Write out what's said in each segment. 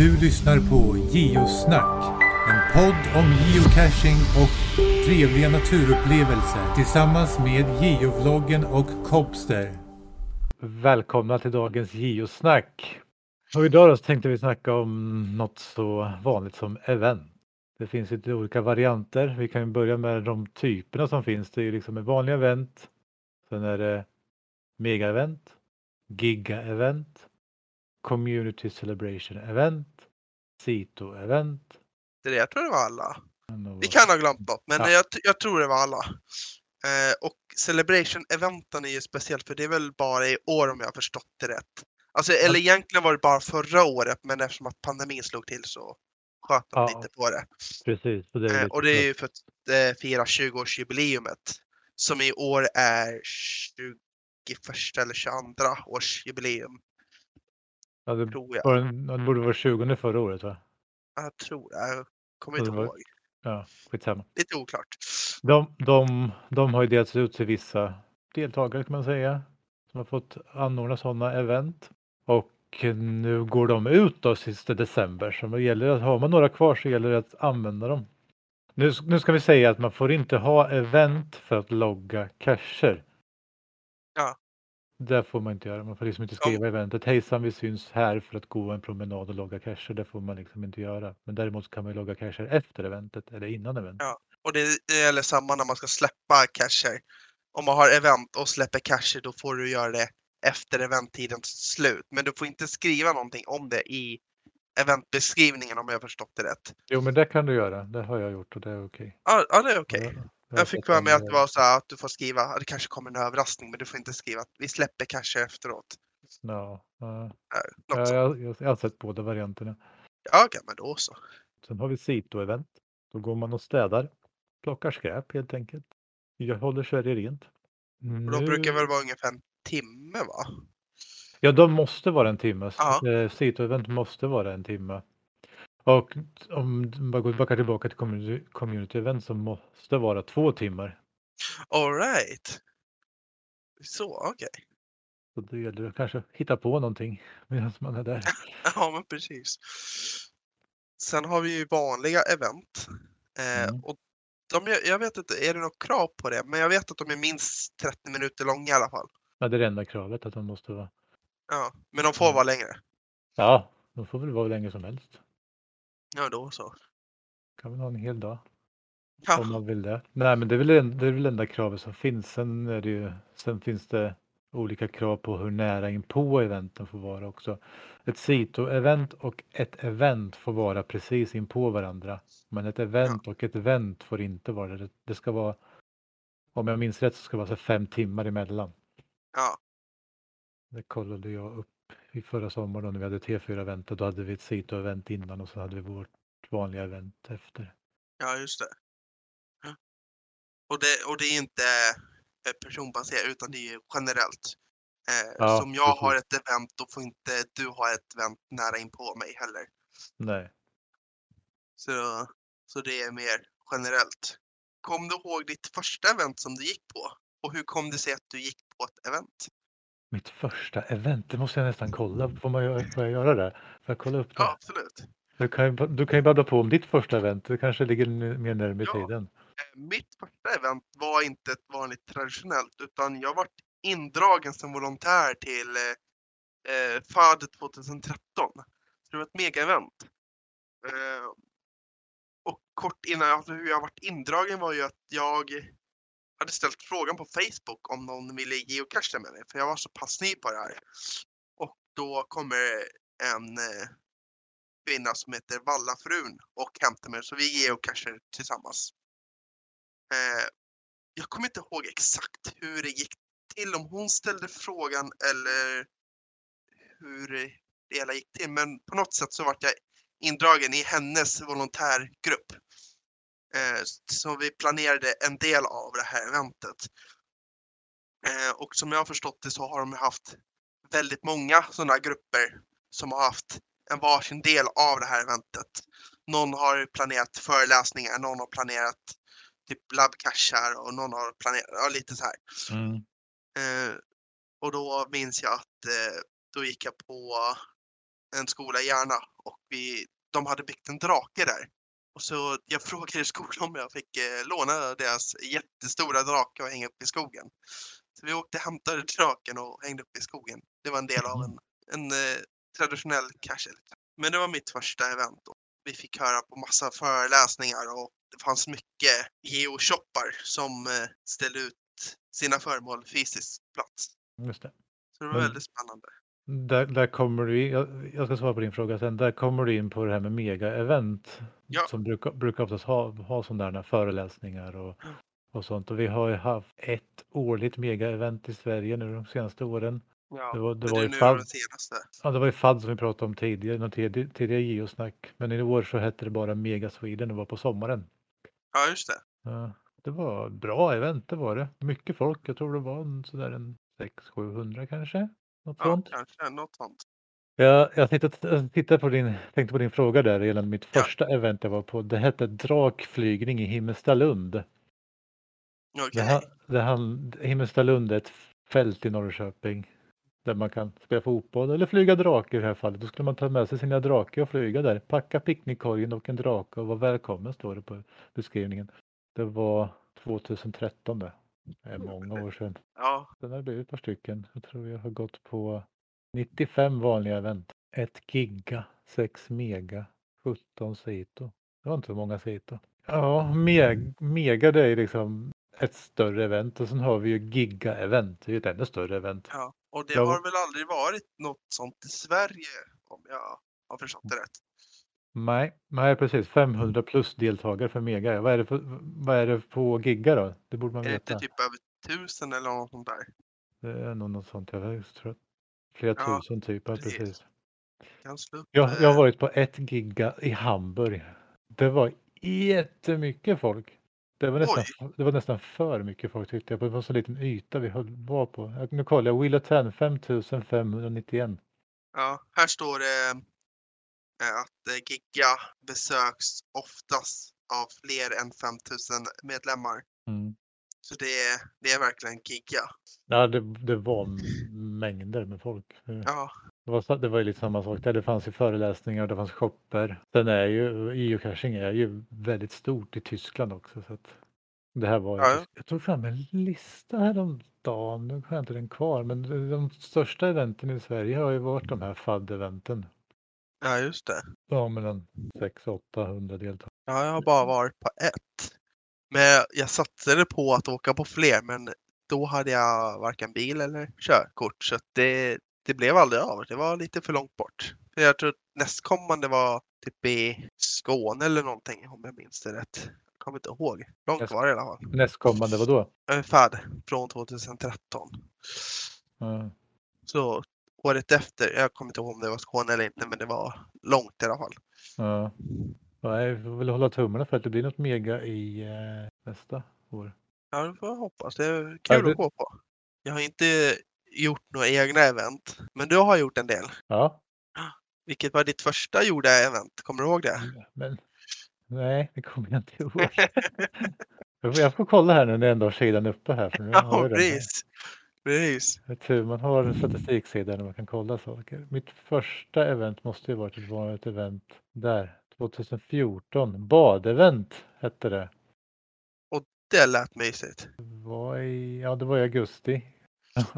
Du lyssnar på Geosnack. En podd om geocaching och trevliga naturupplevelser tillsammans med geovloggen och Copster. Välkomna till dagens Geosnack. Och idag då så tänkte vi snacka om något så vanligt som event. Det finns lite olika varianter. Vi kan börja med de typerna som finns. Det är liksom ett vanliga event. Sen är det mega-event, giga-event, community celebration event, Sito-event. Det är det, jag tror det var alla. Vi kan ha glömt något, men Ja. jag, jag tror det var alla. Eh, och Celebration-eventen är ju speciellt för det är väl bara i år om jag har förstått det rätt. Alltså, eller egentligen var det bara förra året, men eftersom att pandemin slog till så sköt de Ja. lite på det. Precis. Och det är, Eh, och det är ju för att eh, fira 20-årsjubileumet som i år är 21 eller 22 årsjubileum, ja, det, tror jag. var, det borde vara 20 förra året va? Jag tror det. Jag kommer inte var- ihåg. Ja, skitsamma. Lite oklart. De, de, de har ju delats ut till vissa deltagare kan man säga. Som har fått anordna sådana event. Och nu går de ut då sista december. Så det gäller att har man några kvar så gäller det att använda dem. Nu, nu ska vi säga att man får inte ha event för att logga cacher. Det får man inte göra. Man får liksom inte skriva i eventet hejsan vi syns här för att gå en promenad och logga cacher. Det får man liksom inte göra. Men däremot kan man logga cacher efter eventet eller innan eventet. Ja. Och det, gäller samma när man ska släppa cacher. Om man har event och släpper cacher då får du göra det efter eventtidens slut. Men du får inte skriva någonting om det i eventbeskrivningen om jag har förstått det rätt. Jo men det kan du göra. Det har jag gjort och det är okej. Ja, ja det är okej. Ja, jag fick för mig att det var så här att du får skriva, det kanske kommer en överraskning men du får inte skriva att vi släpper cacher efteråt. Ja, ja. Jag, jag, jag har sett båda varianterna. Ja, okej, men då så. Sen har vi Sito-event. Då går man och städar. Plockar skräp helt enkelt. Jag håller Sverige rent. Och då brukar Nu- väl vara ungefär en timme va? Ja, de måste vara en timme. Ja. Sito-event måste vara en timme. Och om man går tillbaka tillbaka till community, community event så måste vara två timmar. Alright. Så, okej. Så det gäller att kanske hitta på någonting medan man är där. Ja, men precis. Sen har vi ju vanliga event. Eh, Mm. och de, jag- jag vet inte, är det något krav på det? Men jag vet att de är minst 30 minuter långa i alla fall. Ja, det är det enda kravet att de måste vara. Ja, men de får Mm. vara längre. Ja, de får väl vara hur länge som helst. Ja, då så. Kan väl ha en hel dag. Ja, Om man vill det. Nej, men det är väl, en, det är väl enda kravet som finns. Sen, är det ju, sen finns det olika krav på hur nära in på eventen får vara också. Ett Sito-event och ett event får vara precis in på varandra. Men ett event och ett event får inte vara det. Det ska vara, om jag minns rätt, så ska det vara så fem timmar emellan. ja, Det kollade jag upp i förra sommaren då när vi hade T4-eventet. Då hade vi ett Sito-event innan och så hade vi vårt vanliga event efter. ja just det. Ja. Och det. Och det är inte eh, personbaserat utan det är generellt. Eh, Ja, som jag har precis. ett event, då får inte du ha ett event nära in på mig heller. Nej. Så, så det är mer generellt. Kom du ihåg ditt första event som du gick på? Och hur kom det sig att du gick på ett event? Mitt första event, det måste jag nästan kolla. Får, man, göra- får jag göra det? Får jag kolla upp det? Ja, absolut. Du, kan, ju- du kan ju babbla på om ditt första event. Det kanske ligger n- mer närmare Ja. tiden. Eh, Mitt första event var inte ett vanligt traditionellt utan jag var indragen som volontär till eh, eh, FAD 2013. Så det var ett mega-event. Eh, och kort innan jag, hur jag varit indragen var ju att jag hade ställt frågan på Facebook om någon ville geocacha med mig för jag var så pass ny på det här. Och då kommer en eh, kvinna som heter Vallafrun och hämtar mig så vi geocachar tillsammans. Eh, jag kommer inte ihåg exakt hur det gick till, om hon ställde frågan eller hur det hela gick till. Men på något sätt så vart jag indragen i hennes volontärgrupp. Eh, så vi planerade en del av det här eventet. Eh, och som jag har förstått det så har de haft väldigt många sådana grupper som har haft en varsin del av det här eventet. Någon har planerat föreläsningar, någon har planerat typ labbcachar och någon har planerat, ja, lite så här. Mm. Eh, och då minns jag att eh, då gick jag på en skola i Järna och vi, de hade byggt en drake där. Och så jag frågade i skolan om jag fick eh, låna deras jättestora drake och hänga upp i skogen. Så vi åkte och hämtade draken och hängde upp i skogen. Det var en del av en, en eh, traditionell cache. Men det var mitt första event. Och vi fick höra på massa föreläsningar och det fanns mycket geoshoppar som eh, ställde ut sina föremål fysiskt plats. Just det. Så det var väldigt spännande. Där, där kommer du in, jag, jag ska svara på din fråga sen, där kommer du in på det här med mega-event. Ja. Som brukar, brukar oftast ha, ha sådana föreläsningar och, och sånt. Och vi har ju haft ett årligt mega-event i Sverige nu de senaste åren. Ja, Det var, det var det ju FAD, senaste. ja, det var ju FAD som vi pratade om tidigare, någon tidigare, tidigare geosnack. Men i år så hette det bara Mega Sweden och var på sommaren. Ja, just det. Ja, det var bra event, det var det. Mycket folk, jag tror det var en, sådär en 600-700 kanske. Något Ja, sånt. kanske något sånt. Jag, jag tittade, på din, tänkte på din fråga där gällande mitt Ja. första event jag var på. Det hette Drakflygning i Himmelstalund. Okej. Det, ha- det, han- Himmelstalund är ett fält i Norrköping där man kan spela fotboll eller flyga drake i det här fallet. Då skulle man ta med sig sina drake och flyga där. Packa picknickkorgen och en drake och vara välkommen står det på beskrivningen. Det var 2013 det. Det är många år sedan. Ja, Sen har det blivit ett par stycken. Jag tror jag har gått på 95 vanliga event. 1 giga, 6 mega, 17 Sito. Det var inte så många Sito. Ja, meg, mega det är liksom ett större event och sen har vi ju giga-event. Det är ju ett ännu större event. ja. Och det Ja. har väl aldrig varit något sånt i Sverige om jag har förstått det rätt. Nej, nej precis. 500 plus deltagare för mega. Vad är det, för, vad är det på giga då? Det borde man Är det inte veta. typ över tusen eller något sånt där? Det är nog något sånt. Jag tror flera Ja, tusen typ. Ja, precis. precis. Jag, jag har eh, varit på ett giga i Hamburg. Det var jättemycket folk. Det var nästan, det var nästan för mycket folk tyckte jag. Det var så liten yta vi höll, var på. Nu kollar jag. Wheel of Ten 5591. Ja, här står det att eh, Giga besöks oftast av fler än 5000 medlemmar. Mm. Så det är, det är verkligen Giga. Ja, det, det var mängder med folk. Det Ja, var, så- det var ju lite samma sak där. Det fanns ju föreläsningar, det fanns shopper. Sen är ju geocaching är ju väldigt stort i Tyskland också. Så det här var, Ja, ja. jag tog fram en lista häromdagen, nu har jag inte den kvar, men de, de största eventen i Sverige har ju varit de här FAD-eventen. Ja just det. Ja, mellan 600-800 deltagare. Ja, jag har bara varit på ett. Men jag satsade på att åka på fler, men då hade jag varken bil eller körkort. Så det, det blev aldrig av. Det var lite för långt bort. Jag tror att nästkommande var typ i Skåne eller någonting, om jag minns det rätt. Jag kommer inte ihåg. Långt Näst- var det i alla fall. Nästkommande, vadå? Ungefär från 2013. Ja, Så året efter, jag kommer inte ihåg om det var Skåne eller inte, men det var långt i alla fall. ja. Vi får väl hålla tummarna för att det blir något mega i eh, nästa år. Ja, det får jag hoppas. Det är Ja, kul det- att gå på. Jag har inte gjort några egna event, men du har gjort en del. Ja, Vilket var ditt första gjorda event? Kommer du ihåg det? men nej, det kommer jag inte ihåg. Jag får, jag får kolla här nu när jag ändå har sidan uppe här. För nu har Ja, jag den här. precis. Precis. Det är tur man har en statistiksida där man kan kolla saker. Mitt första event måste ju varit ett vanligt event där. 2014. Badevent hette det. Det lät mysigt. Det var i, ja, det var i augusti.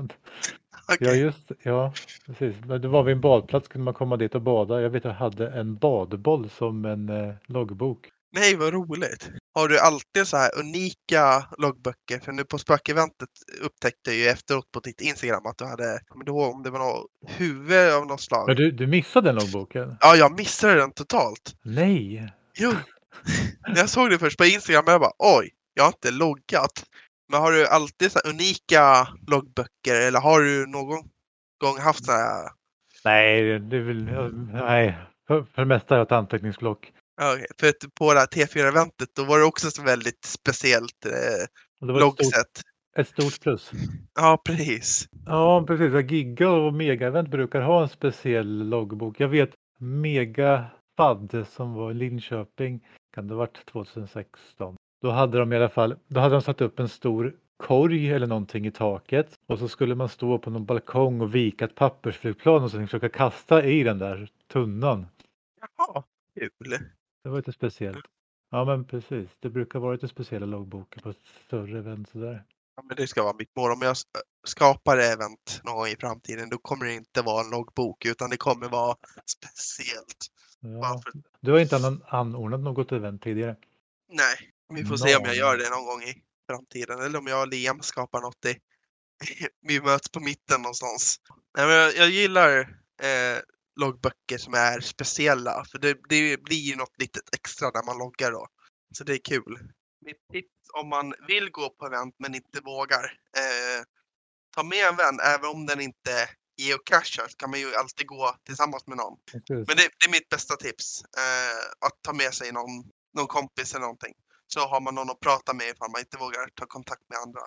Okej. Ja, just ja, precis. Men Det var vid en badplats kunde man komma dit och bada. Jag vet att jag hade en badboll som en eh, loggbok. Nej, vad roligt. Har du alltid så här unika loggböcker? För nu på spökeventet upptäckte jag ju efteråt på ditt Instagram att du hade, kommer du ihåg om det var något huvud av något slag? Men du, du missade den loggboken? Ja, jag missade den totalt. Nej! Jo, jag såg det först på Instagram och jag bara oj, jag har inte loggat. Men har du alltid så här unika loggböcker eller har du någon gång haft så här? Nej, det är väl, nej. För, för det mesta har jag ett anteckningsblock. Ja, okej. För att på det här T4-eventet då var det också så väldigt speciellt eh, var ett stort, loggsätt. ett stort plus. Ja, precis. Ja, precis. Giga och Mega-event brukar ha en speciell loggbok. Jag vet Mega FAD som var i Linköping, kan det ha varit 2016? Då hade de i alla fall, då hade de satt upp en stor korg eller någonting i taket och så skulle man stå på någon balkong och vika ett pappersflygplan och sen försöka kasta i den där tunnan. Jaha, kul. Det var lite speciellt. Ja men precis, det brukar vara lite speciella loggböcker på ett större event sådär. Ja, men det ska vara mitt mål. Om jag s- skapar event någon gång i framtiden, då kommer det inte vara en loggbok, utan det kommer vara speciellt. Ja. Du har inte anordnat något event tidigare? Nej, vi får se om jag Någon. gör det någon gång i framtiden. Eller om jag och Liam skapar något i... vi möts på mitten någonstans. Nej, men jag, jag gillar eh, loggböcker som är speciella, för det, det blir ju något litet extra när man loggar då. Så det är kul. Mitt tips om man vill gå på event men inte vågar. Eh, ta med en vän, även om den inte geocachar så kan man ju alltid gå tillsammans med någon. Precis. Men det, det är mitt bästa tips. Eh, att ta med sig någon, någon kompis eller någonting. Så har man någon att prata med ifall man inte vågar ta kontakt med andra.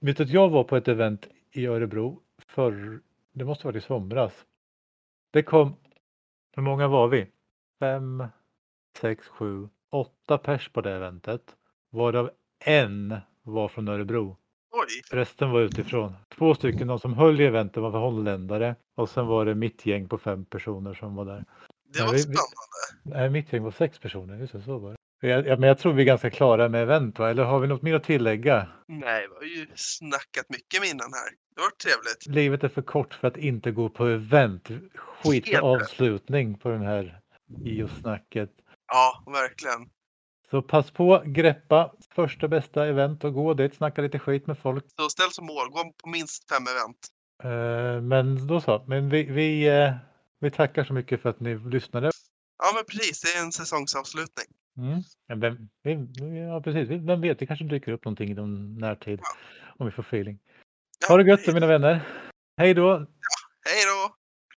Vet du att jag var på ett event i Örebro för, det måste vara i somras. Det kom, hur många var vi? Fem, sex, sju, åtta pers på det eventet. Varav en var från Örebro. Oj, Resten var utifrån. Två stycken, de som höll i eventet var holländare och sen var det mitt gäng på fem personer som var där. det var vi- spännande. Nej, mitt gäng var sex personer, just det, så var det. Jag, jag, men jag tror vi är ganska klara med event, va? eller har vi något mer att tillägga? Nej, vi har ju snackat mycket minnen här. Det var trevligt. Livet är för kort för att inte gå på event. Skit avslutning. på den här IO-snacket. Ja, verkligen. Så pass på, greppa första bästa event och gå dit, snacka lite skit med folk. Så ställ som mål, gå på minst fem event. Eh, men då så, men vi, vi, eh, vi tackar så mycket för att ni lyssnade. Ja, men precis. Det är en säsongsavslutning. Mm. Vem, ja, precis. Vem vet, det kanske dyker upp någonting i någon närtid. Om vi får feeling. Ja, Ha det gött mina vänner. Hej då! Hej då!